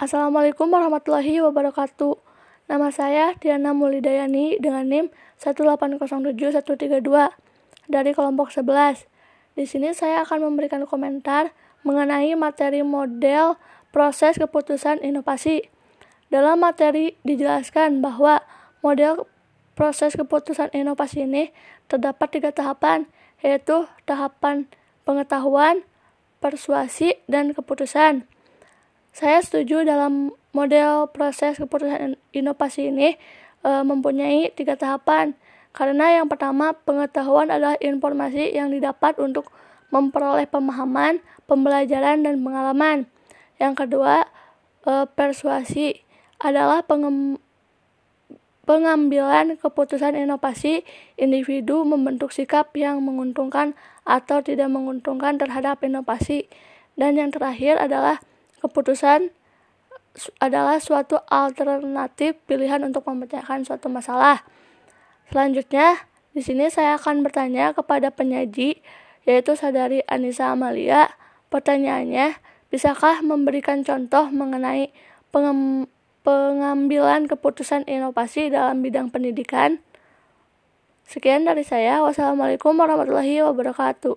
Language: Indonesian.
Assalamualaikum warahmatullahi wabarakatuh. Nama saya Diana Mulidayani dengan NIM 1807132 dari kelompok 11. Di sini saya akan memberikan komentar mengenai materi model proses keputusan inovasi. Dalam materi dijelaskan bahwa model proses keputusan inovasi ini terdapat tiga tahapan, yaitu tahapan pengetahuan, persuasi, dan keputusan. Saya setuju dalam model proses keputusan inovasi ini e, mempunyai tiga tahapan. Karena yang pertama, pengetahuan adalah informasi yang didapat untuk memperoleh pemahaman, pembelajaran, dan pengalaman. Yang kedua, e, persuasi adalah pengambilan keputusan inovasi individu membentuk sikap yang menguntungkan atau tidak menguntungkan terhadap inovasi. Dan yang terakhir adalah Keputusan adalah suatu alternatif pilihan untuk memecahkan suatu masalah. Selanjutnya, di sini saya akan bertanya kepada penyaji, yaitu saudari Anissa Amalia. Pertanyaannya, bisakah memberikan contoh mengenai pengambilan keputusan inovasi dalam bidang pendidikan? Sekian dari saya. Wassalamualaikum warahmatullahi wabarakatuh.